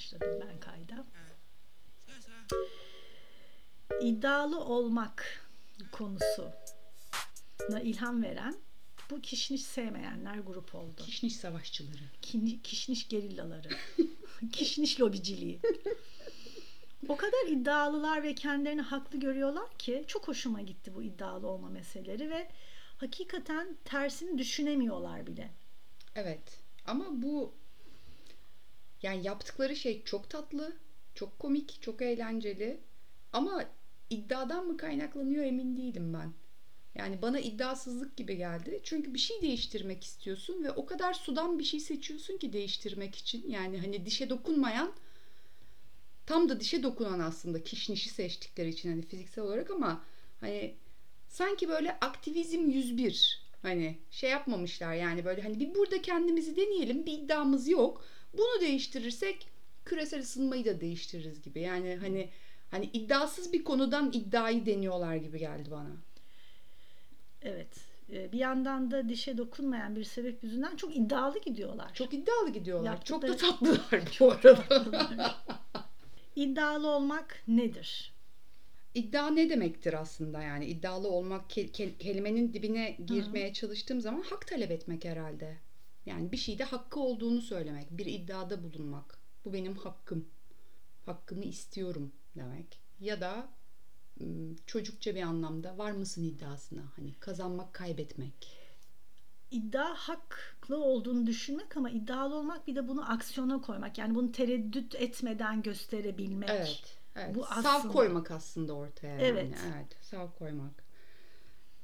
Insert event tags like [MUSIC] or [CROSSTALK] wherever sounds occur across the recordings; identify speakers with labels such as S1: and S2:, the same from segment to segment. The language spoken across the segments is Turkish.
S1: başladım ben kayda. İddialı olmak konusu ilham veren bu kişniş sevmeyenler grup oldu.
S2: Kişniş savaşçıları.
S1: Kini, kişniş gerillaları. [LAUGHS] kişniş lobiciliği. O kadar iddialılar ve kendilerini haklı görüyorlar ki çok hoşuma gitti bu iddialı olma meseleleri ve hakikaten tersini düşünemiyorlar bile.
S2: Evet. Ama bu yani yaptıkları şey çok tatlı, çok komik, çok eğlenceli. Ama iddiadan mı kaynaklanıyor emin değilim ben. Yani bana iddiasızlık gibi geldi. Çünkü bir şey değiştirmek istiyorsun ve o kadar sudan bir şey seçiyorsun ki değiştirmek için. Yani hani dişe dokunmayan tam da dişe dokunan aslında kişnişi seçtikleri için hani fiziksel olarak ama hani sanki böyle aktivizm 101 hani şey yapmamışlar yani böyle hani bir burada kendimizi deneyelim bir iddiamız yok. Bunu değiştirirsek küresel ısınmayı da değiştiririz gibi. Yani hani hani iddiasız bir konudan iddiayı deniyorlar gibi geldi bana.
S1: Evet. Ee, bir yandan da dişe dokunmayan bir sebep yüzünden çok iddialı gidiyorlar.
S2: Çok iddialı gidiyorlar.
S1: Yaptıkları...
S2: Çok da tatlılar bu arada. [LAUGHS]
S1: İddialı olmak nedir?
S2: İddia ne demektir aslında yani iddialı olmak kelimenin dibine girmeye Hı-hı. çalıştığım zaman hak talep etmek herhalde. Yani bir şeyde hakkı olduğunu söylemek, bir iddiada bulunmak. Bu benim hakkım. Hakkımı istiyorum demek. Ya da çocukça bir anlamda var mısın iddiasına? Hani kazanmak, kaybetmek.
S1: İddia haklı olduğunu düşünmek ama iddialı olmak bir de bunu aksiyona koymak. Yani bunu tereddüt etmeden gösterebilmek.
S2: Evet. evet. Bu aslında... Sav koymak aslında ortaya. Yani.
S1: Evet.
S2: Evet. Sav koymak.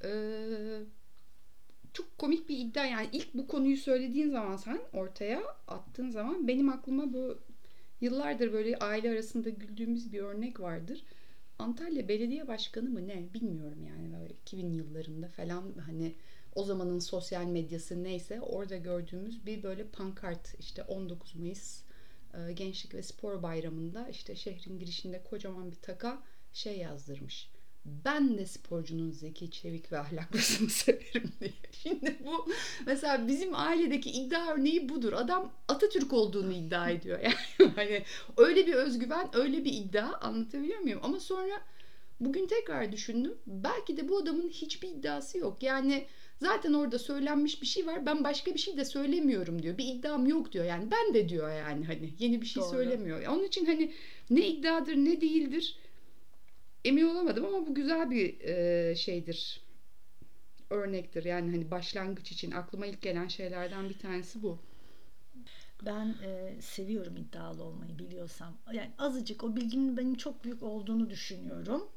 S2: Ee, çok komik bir iddia yani ilk bu konuyu söylediğin zaman sen ortaya attığın zaman benim aklıma bu yıllardır böyle aile arasında güldüğümüz bir örnek vardır. Antalya Belediye Başkanı mı ne bilmiyorum yani böyle 2000 yıllarında falan hani o zamanın sosyal medyası neyse orada gördüğümüz bir böyle pankart işte 19 Mayıs e, Gençlik ve Spor Bayramı'nda işte şehrin girişinde kocaman bir taka şey yazdırmış. Ben de sporcunun zeki, çevik ve ahlaklısını [LAUGHS] severim diye. Şimdi bu mesela bizim ailedeki iddia örneği budur. Adam Atatürk olduğunu iddia ediyor. [LAUGHS] Yani hani öyle bir özgüven, öyle bir iddia anlatabiliyor muyum? Ama sonra bugün tekrar düşündüm. Belki de bu adamın hiçbir iddiası yok. Yani Zaten orada söylenmiş bir şey var. Ben başka bir şey de söylemiyorum diyor. Bir iddiam yok diyor. Yani ben de diyor yani hani yeni bir şey Doğru. söylemiyor. Onun için hani ne iddiadır ne değildir emin olamadım ama bu güzel bir e, şeydir. Örnektir. Yani hani başlangıç için aklıma ilk gelen şeylerden bir tanesi bu.
S1: Ben e, seviyorum iddialı olmayı biliyorsam. Yani azıcık o bilgimin benim çok büyük olduğunu düşünüyorum.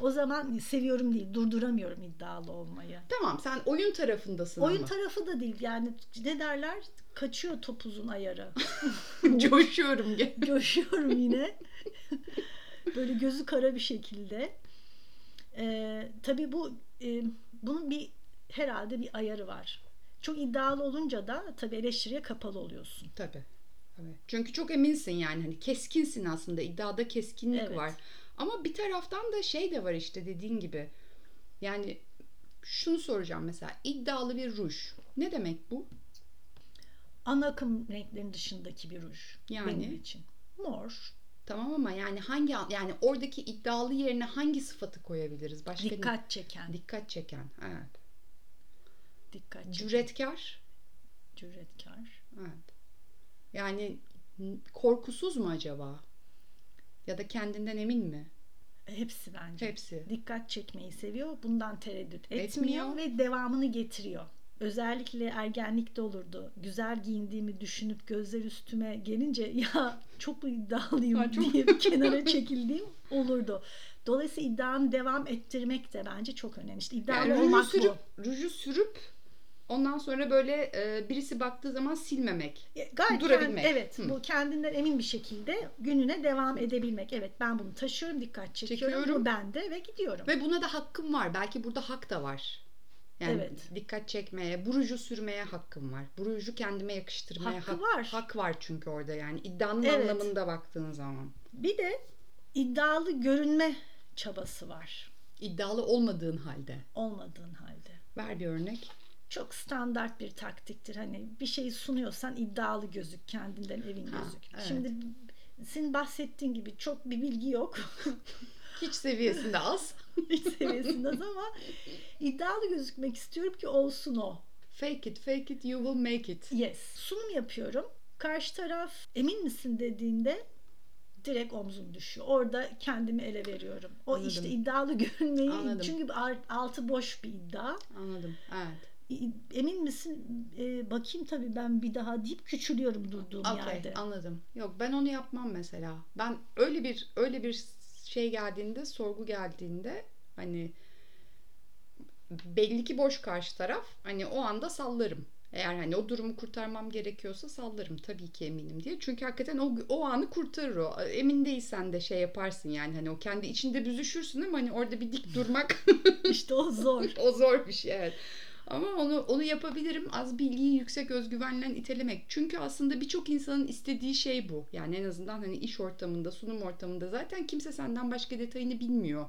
S1: O zaman seviyorum değil, durduramıyorum iddialı olmayı.
S2: Tamam, sen oyun tarafındasın
S1: oyun
S2: ama.
S1: tarafı da değil. Yani ne derler? Kaçıyor topuzun ayarı. [LAUGHS]
S2: Coşuyorum.
S1: Coşuyorum yine. [LAUGHS] Böyle gözü kara bir şekilde. Ee, tabii bu e, bunun bir herhalde bir ayarı var. Çok iddialı olunca da tabii eleştiriye kapalı oluyorsun.
S2: Tabii. Evet. Çünkü çok eminsin yani hani keskinsin aslında iddiada keskinlik evet. var. Ama bir taraftan da şey de var işte dediğin gibi. Yani şunu soracağım mesela iddialı bir ruj. Ne demek bu?
S1: Ana akım renklerin dışındaki bir ruj. Yani benim için. Mor.
S2: Tamam ama yani hangi yani oradaki iddialı yerine hangi sıfatı koyabiliriz?
S1: Başka dikkat ne? çeken.
S2: Dikkat çeken. Evet.
S1: Dikkat çeken.
S2: Cüretkar.
S1: Cüretkar.
S2: Evet. Yani korkusuz mu acaba? Ya da kendinden emin mi?
S1: Hepsi bence.
S2: Hepsi.
S1: Dikkat çekmeyi seviyor. Bundan tereddüt etmiyor, etmiyor. ve devamını getiriyor. Özellikle ergenlikte olurdu. Güzel giyindiğimi düşünüp gözler üstüme gelince [LAUGHS] ya çok mu iddialıyım ha, çok... diye bir kenara [LAUGHS] çekildiğim olurdu. Dolayısıyla iddianı devam ettirmek de bence çok önemli. İşte iddialı yani olmak
S2: sürüp, bu. Ruju sürüp Ondan sonra böyle e, birisi baktığı zaman silmemek.
S1: E, gayet durabilmek. Kend, evet. Hı. Bu kendinden emin bir şekilde gününe devam edebilmek. Evet ben bunu taşıyorum, dikkat çekiyorum. Çekiyorum. Bu bende ve gidiyorum.
S2: Ve buna da hakkım var. Belki burada hak da var. Yani evet. dikkat çekmeye, burucu sürmeye hakkım var. Burucu kendime yakıştırmaya
S1: Hakkı hak, var.
S2: hak var çünkü orada yani iddianın evet. anlamında baktığın zaman.
S1: Bir de iddialı görünme çabası var.
S2: İddialı olmadığın halde.
S1: Olmadığın halde.
S2: Ver bir örnek.
S1: çok standart bir taktiktir. Hani bir şeyi sunuyorsan iddialı gözük, kendinden evin
S2: Ha,
S1: gözük.
S2: evet.
S1: Şimdi senin bahsettiğin gibi çok bir bilgi yok.
S2: Hiç seviyesinde az. [LAUGHS] [LAUGHS]
S1: Hiç seviyesinde az ama iddialı gözükmek istiyorum ki olsun o.
S2: Fake it, fake it, you will make it.
S1: Yes. Sunum yapıyorum. Karşı taraf emin misin dediğinde direkt omzum düşüyor. Orada kendimi ele veriyorum. O
S2: Anladım.
S1: işte iddialı [LAUGHS] görünmeyi
S2: Anladım.
S1: çünkü altı boş bir iddia.
S2: Anladım. Evet.
S1: Emin misin? E, bakayım tabii ben bir daha deyip küçülüyorum durduğum
S2: Okey,
S1: yerde.
S2: anladım. Yok ben onu yapmam mesela. Ben öyle bir öyle bir şey geldiğinde, sorgu geldiğinde hani belli ki boş karşı taraf. Hani o anda sallarım. Eğer hani o durumu kurtarmam gerekiyorsa sallarım tabii ki eminim diye. Çünkü hakikaten o, o anı kurtarır o. Emin değilsen de şey yaparsın yani hani o kendi içinde büzüşürsün ama hani orada bir dik durmak [LAUGHS]
S1: İşte o zor. [LAUGHS]
S2: o zor bir şey evet. Ama onu onu yapabilirim. Az bilgiyi yüksek özgüvenle itelemek. Çünkü aslında birçok insanın istediği şey bu. Yani en azından hani iş ortamında, sunum ortamında zaten kimse senden başka detayını bilmiyor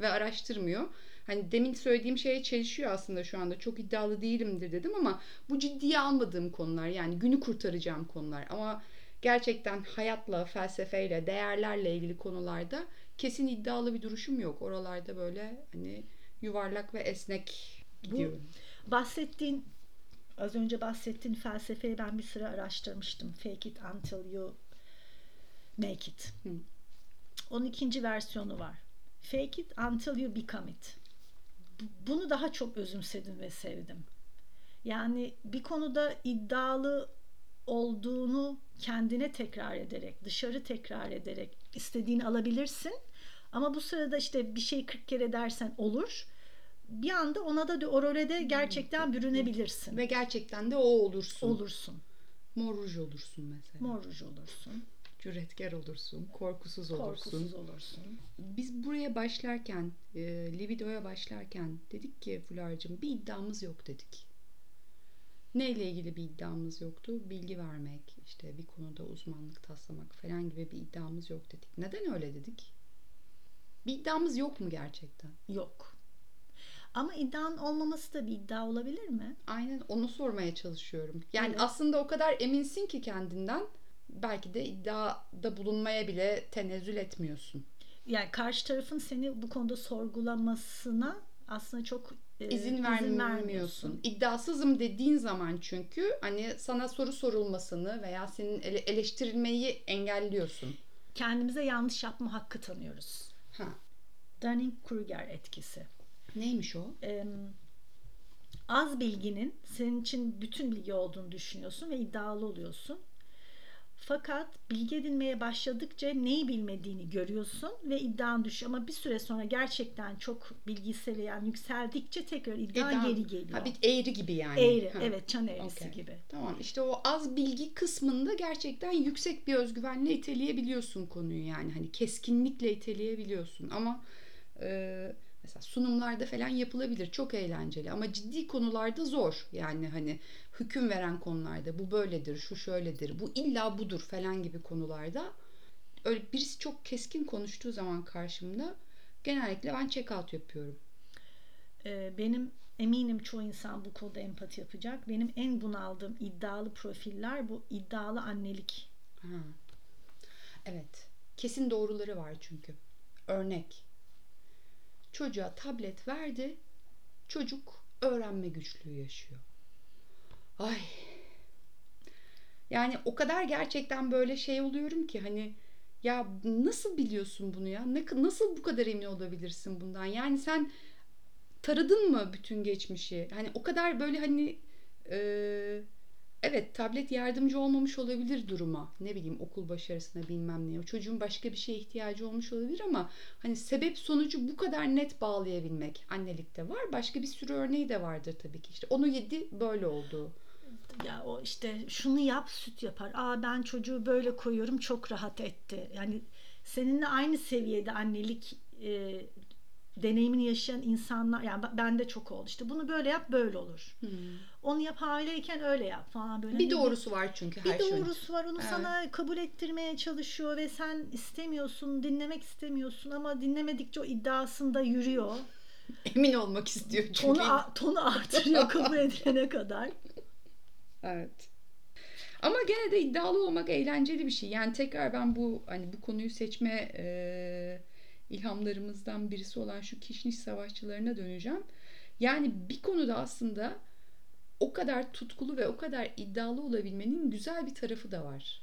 S2: ve araştırmıyor. Hani demin söylediğim şeye çelişiyor aslında şu anda. Çok iddialı değilimdir dedim ama bu ciddiye almadığım konular. Yani günü kurtaracağım konular. Ama gerçekten hayatla, felsefeyle, değerlerle ilgili konularda kesin iddialı bir duruşum yok. Oralarda böyle hani yuvarlak ve esnek gidiyorum.
S1: Bahsettiğin az önce bahsettiğin felsefeyi ben bir süre araştırmıştım. Fake it until you make it.
S2: Hı.
S1: Onun ikinci versiyonu var. Fake it until you become it. Bu- Bunu daha çok özümsedim ve sevdim. Yani bir konuda iddialı olduğunu kendine tekrar ederek, dışarı tekrar ederek istediğini alabilirsin. Ama bu sırada işte bir şey 40 kere dersen olur. Bir anda ona da o role de gerçekten bürünebilirsin.
S2: Ve gerçekten de o olursun.
S1: olursun.
S2: Mor ruj olursun mesela.
S1: Mor ruj olursun.
S2: Cüretkar olursun. Korkusuz olursun.
S1: Korkusuz olursun.
S2: Biz buraya başlarken, e, libidoya başlarken dedik ki Fular'cığım bir iddiamız yok dedik. Neyle ilgili bir iddiamız yoktu? Bilgi vermek, işte bir konuda uzmanlık taslamak falan gibi bir iddiamız yok dedik. Neden öyle dedik? Bir iddiamız yok mu gerçekten?
S1: Yok. Ama iddianın olmaması da bir iddia olabilir mi?
S2: Aynen onu sormaya çalışıyorum. Yani
S1: Evet.
S2: aslında o kadar eminsin ki kendinden belki de iddiada bulunmaya bile tenezzül etmiyorsun.
S1: Yani karşı tarafın seni bu konuda sorgulamasına aslında çok e,
S2: İzin vermiyorsun. İddiasızım dediğin zaman çünkü hani sana soru sorulmasını veya senin ele- eleştirilmeyi engelliyorsun.
S1: Kendimize yanlış yapma hakkı tanıyoruz.
S2: Ha.
S1: Dunning-Kruger etkisi.
S2: Neymiş o?
S1: Ee, az bilginin senin için bütün bilgi olduğunu düşünüyorsun ve iddialı oluyorsun. Fakat bilgi edinmeye başladıkça neyi bilmediğini görüyorsun ve iddian düşüyor. Ama bir süre sonra gerçekten çok bilgi seviyen yükseldikçe tekrar iddian
S2: İddia-
S1: geri geliyor.
S2: Ha, bir eğri gibi yani.
S1: Eğri,
S2: Ha.
S1: evet çan eğrisi
S2: Okey.
S1: gibi.
S2: Tamam işte o az bilgi kısmında gerçekten yüksek bir özgüvenle iteleyebiliyorsun konuyu yani hani keskinlikle iteleyebiliyorsun ama e, mesela sunumlarda falan yapılabilir çok eğlenceli ama ciddi konularda zor yani hani hüküm veren konularda bu böyledir şu şöyledir bu illa budur falan gibi konularda öyle birisi çok keskin konuştuğu zaman karşımda genellikle ben check out yapıyorum.
S1: Ee, benim eminim çoğu insan bu konuda empati yapacak. Benim en bunaldığım iddialı profiller bu iddialı annelik.
S2: Ha. Evet. Kesin doğruları var çünkü. Örnek. Çocuğa tablet verdi. Çocuk öğrenme güçlüğü yaşıyor. Ay. Yani o kadar gerçekten böyle şey oluyorum ki hani ya nasıl biliyorsun bunu ya? Nasıl bu kadar emin olabilirsin bundan? Yani sen taradın mı bütün geçmişi? Hani o kadar böyle hani eee Evet tablet yardımcı olmamış olabilir duruma. Ne bileyim okul başarısına bilmem ne. O çocuğun başka bir şeye ihtiyacı olmuş olabilir ama hani sebep sonucu bu kadar net bağlayabilmek annelikte var. Başka bir sürü örneği de vardır tabii ki. İşte onu yedi böyle oldu.
S1: Ya o işte şunu yap süt yapar. Aa ben çocuğu böyle koyuyorum çok rahat etti. Yani seninle aynı seviyede annelik e, deneyimini yaşayan insanlar yani ben de çok oldu. İşte bunu böyle yap böyle olur. Onu yap hamileyken öyle yap falan böyle.
S2: Bir
S1: Hani
S2: doğrusu var çünkü
S1: bir
S2: her şeyin.
S1: doğrusu var onu
S2: Evet.
S1: sana kabul ettirmeye çalışıyor ve sen istemiyorsun dinlemek istemiyorsun ama dinlemedikçe o iddiasında yürüyor [LAUGHS]
S2: Emin olmak istiyor çünkü.
S1: Tonu, tonu artırıyor kabul [LAUGHS] edilene kadar.
S2: Evet. Ama gene de iddialı olmak eğlenceli bir şey. Yani tekrar ben bu hani bu konuyu seçme e, ilhamlarımızdan birisi olan şu kişniş savaşçılarına döneceğim. Yani bir konuda aslında o kadar tutkulu ve o kadar iddialı olabilmenin güzel bir tarafı da var.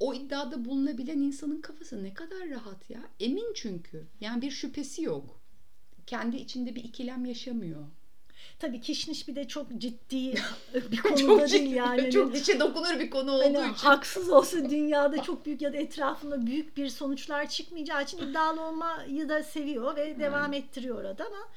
S2: O iddiada bulunabilen insanın kafası ne kadar rahat ya. Emin çünkü. Yani bir şüphesi yok. Kendi içinde bir ikilem yaşamıyor.
S1: Tabii kişniş bir de çok ciddi [LAUGHS] bir konuda değil yani. [LAUGHS]
S2: Çok dişe dokunur bir konu olduğu hani için.
S1: Haksız olsa [LAUGHS] dünyada çok büyük ya da etrafında büyük bir sonuçlar çıkmayacağı için iddialı olmayı da seviyor ve devam ettiriyor orada ama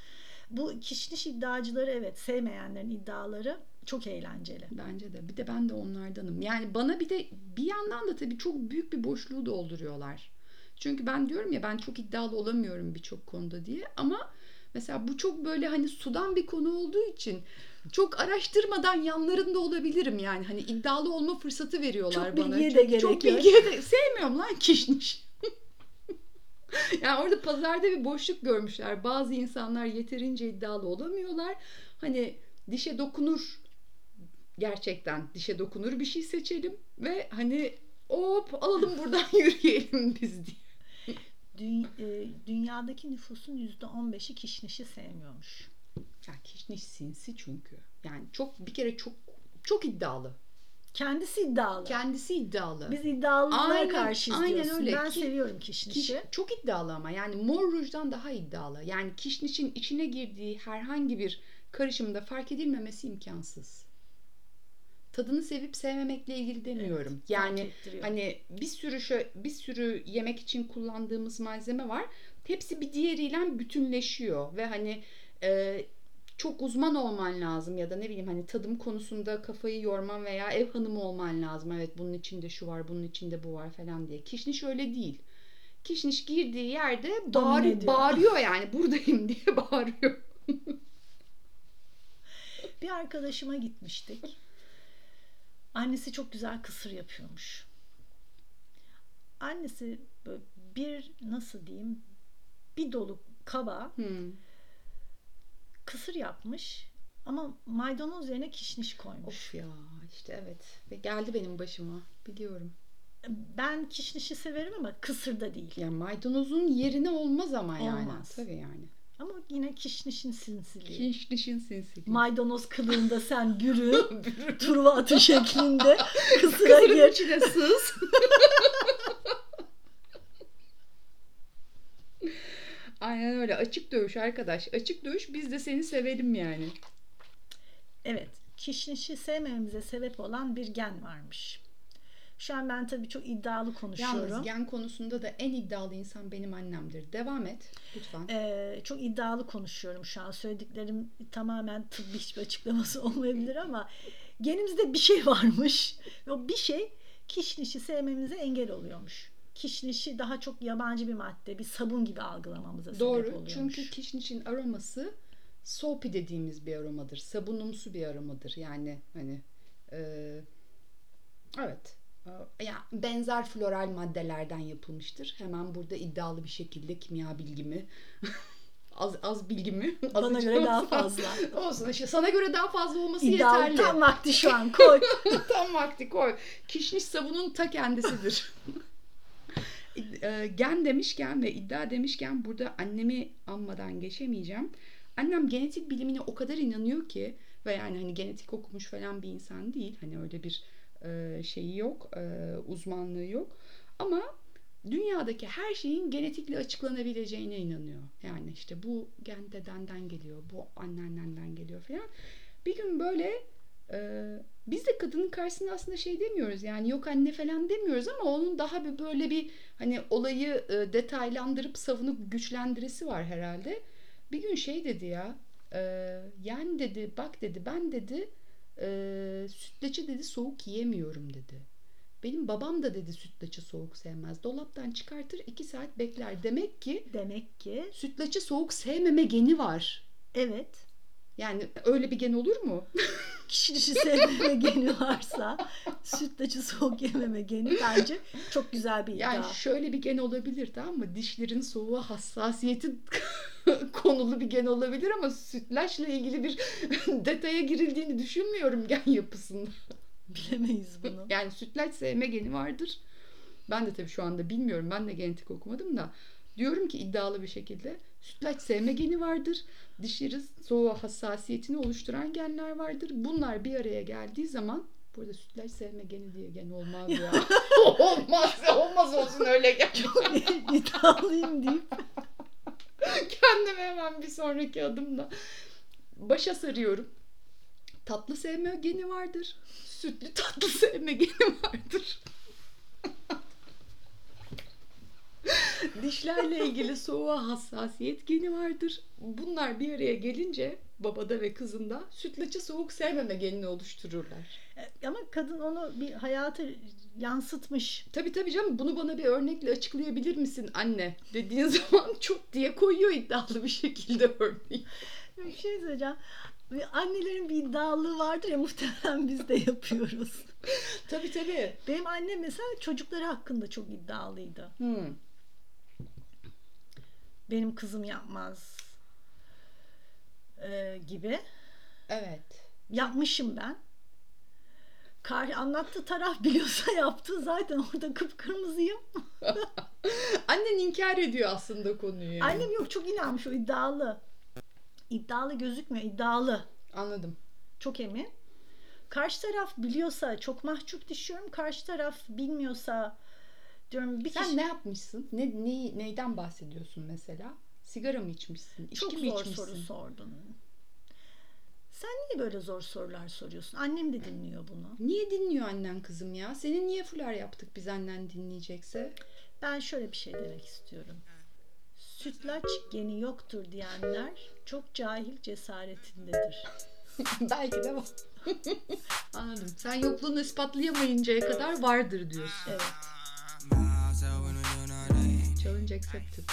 S1: bu kişniş iddiacıları evet sevmeyenlerin iddiaları çok eğlenceli.
S2: Bence de. Bir de ben de onlardanım. Yani bana bir de bir yandan da tabii çok büyük bir boşluğu dolduruyorlar. Çünkü ben diyorum ya ben çok iddialı olamıyorum birçok konuda diye ama mesela bu çok böyle hani sudan bir konu olduğu için çok araştırmadan yanlarında olabilirim yani. Hani iddialı olma fırsatı veriyorlar
S1: çok
S2: bana.
S1: Bilgiye de gerek
S2: çok bilgiye de sevmiyorum lan kişniş. [LAUGHS] yani orada pazarda bir boşluk görmüşler. Bazı insanlar yeterince iddialı olamıyorlar. Hani dişe dokunur gerçekten dişe dokunur bir şey seçelim ve hani hop alalım buradan [LAUGHS] yürüyelim biz diye.
S1: E, dünyadaki nüfusun yüzde on beşi kişnişi sevmiyormuş.
S2: Ya kişniş sinsi çünkü. Yani çok bir kere çok çok iddialı.
S1: Kendisi iddialı.
S2: Kendisi iddialı.
S1: Biz iddialılara karşıyız aynen. Öyle. Ben
S2: Ki,
S1: seviyorum kişnişi. Kiş,
S2: çok iddialı ama yani Mor Rouge'dan daha iddialı. Yani kişnişin içine girdiği herhangi bir karışımda fark edilmemesi imkansız tadını sevip sevmemekle ilgili demiyorum. Evet, yani hani bir sürü şö bir sürü yemek için kullandığımız malzeme var. Hepsi bir diğeriyle bütünleşiyor ve hani e, çok uzman olman lazım ya da ne bileyim hani tadım konusunda kafayı yorman veya ev hanımı olman lazım. Evet bunun içinde şu var, bunun içinde bu var falan diye. Kişniş öyle değil. Kişniş girdiği yerde bağır, bağırıyor yani [LAUGHS] buradayım diye bağırıyor.
S1: bir arkadaşıma gitmiştik. Annesi çok güzel kısır yapıyormuş. Annesi bir nasıl diyeyim bir dolu kaba hmm. kısır yapmış ama maydanoz yerine kişniş koymuş.
S2: Of ya işte evet ve geldi benim başıma biliyorum.
S1: Ben kişnişi severim ama kısırda değil.
S2: Yani maydanozun yerine olmaz ama yani. Olmaz. Tabii yani.
S1: Ama yine kişnişin sinsiliği.
S2: Kişnişin sinsiliği.
S1: Maydanoz kılığında sen bürü, [LAUGHS] turva atı şeklinde [LAUGHS] kısıra gir.
S2: içine sığız. [LAUGHS] Aynen öyle. Açık dövüş arkadaş. Açık dövüş biz de seni sevelim yani.
S1: Evet. Kişnişi sevmemize sebep olan bir gen varmış. Şu an ben tabii çok iddialı konuşuyorum.
S2: Yalnız gen konusunda da en iddialı insan benim annemdir. Devam et lütfen.
S1: Ee, çok iddialı konuşuyorum şu an. Söylediklerim tamamen tıbbi hiçbir açıklaması [LAUGHS] olmayabilir ama genimizde bir şey varmış. O bir şey kişnişi sevmemize engel oluyormuş. Kişnişi daha çok yabancı bir madde, bir sabun gibi algılamamıza
S2: Doğru,
S1: sebep oluyormuş.
S2: Doğru. Çünkü kişnişin aroması soapy dediğimiz bir aromadır. Sabunumsu bir aromadır. Yani hani e, evet ya benzer floral maddelerden yapılmıştır. Hemen burada iddialı bir şekilde kimya bilgimi [LAUGHS] az az bilgimi [LAUGHS]
S1: az bana göre daha fazla. [LAUGHS]
S2: Olsun işte sana göre daha fazla olması İddialı, yeterli.
S1: Tam vakti şu an koy.
S2: tam vakti koy. Kişniş sabunun ta kendisidir. E, gen demişken ve iddia demişken burada annemi anmadan geçemeyeceğim. Annem genetik bilimine o kadar inanıyor ki ve yani hani genetik okumuş falan bir insan değil. Hani öyle bir e, şeyi yok, e, uzmanlığı yok. Ama dünyadaki her şeyin genetikle açıklanabileceğine inanıyor. Yani işte bu gen dedenden geliyor, bu anneannenden geliyor falan. Bir gün böyle e, biz de kadının karşısında aslında şey demiyoruz yani yok anne falan demiyoruz ama onun daha bir böyle bir hani olayı detaylandırıp savunup güçlendirisi var herhalde. Bir gün şey dedi ya e, yani dedi bak dedi ben dedi e, sütlaçı dedi soğuk yiyemiyorum dedi. Benim babam da dedi sütlaçı soğuk sevmez. Dolaptan çıkartır iki saat bekler. Demek ki
S1: demek ki
S2: sütlaçı soğuk sevmeme geni var.
S1: Evet.
S2: Yani öyle bir gen olur mu? [LAUGHS]
S1: Kişi dışı sevmeme geni varsa sütlaçı soğuk yememe geni bence çok güzel bir iddia.
S2: Yani şöyle bir gen olabilir tamam mı? Dişlerin soğuğa hassasiyeti [LAUGHS] [LAUGHS] konulu bir gen olabilir ama sütlaçla ilgili bir [LAUGHS] detaya girildiğini düşünmüyorum gen yapısında. [LAUGHS]
S1: Bilemeyiz bunu.
S2: Yani sütlaç sevme geni vardır. Ben de tabii şu anda bilmiyorum. Ben de genetik okumadım da. Diyorum ki iddialı bir şekilde sütlaç sevme geni vardır. Dişleri soğuğa hassasiyetini oluşturan genler vardır. Bunlar bir araya geldiği zaman burada sütlaç sevme geni diye gen olmaz ya. olmaz. Olmaz olsun öyle gen.
S1: İddialıyım deyip [LAUGHS]
S2: Kendime hemen bir sonraki adımda başa sarıyorum. Tatlı sevme geni vardır. Sütlü tatlı [LAUGHS] sevme geni vardır. Dişlerle ilgili soğuğa hassasiyet geni vardır. Bunlar bir araya gelince babada ve kızında sütlacı soğuk sevmeme genini oluştururlar.
S1: E, ama kadın onu bir hayata yansıtmış.
S2: Tabii tabii canım bunu bana bir örnekle açıklayabilir misin anne dediğin [LAUGHS] zaman çok diye koyuyor iddialı bir şekilde örneği.
S1: Bir şey söyleyeceğim. Annelerin bir iddialığı vardır ya muhtemelen biz de yapıyoruz. [LAUGHS]
S2: Tabii tabii.
S1: Benim annem mesela çocukları hakkında çok iddialıydı.
S2: Hmm.
S1: Benim kızım yapmaz e, gibi.
S2: Evet.
S1: Yapmışım ben. Kar, anlattığı taraf [LAUGHS] biliyorsa yaptı. Zaten orada kıpkırmızıyım. [LAUGHS]
S2: Annen inkar ediyor aslında konuyu.
S1: Annem yok çok inanmış o iddialı. İddialı gözükmüyor iddialı.
S2: Anladım.
S1: Çok emin. Karşı taraf biliyorsa çok mahcup düşüyorum. Karşı taraf bilmiyorsa diyorum bir
S2: Sen
S1: kişi
S2: ne yapmışsın? Ne, ne neyden bahsediyorsun mesela? Sigara mı içmişsin? İçki
S1: çok
S2: mi
S1: zor
S2: içmişsin?
S1: soru sordun. Sen niye böyle zor sorular soruyorsun? Annem de dinliyor bunu.
S2: Niye dinliyor annen kızım ya? Senin niye fular yaptık biz annen dinleyecekse?
S1: Ben şöyle bir şey demek istiyorum. Sütlaç geni yoktur diyenler çok cahil cesaretindedir. [LAUGHS]
S2: Belki de var. [LAUGHS] Anladım. Sen yokluğunu ispatlayamayıncaya kadar vardır diyorsun.
S1: Evet.
S2: Challenge accepted.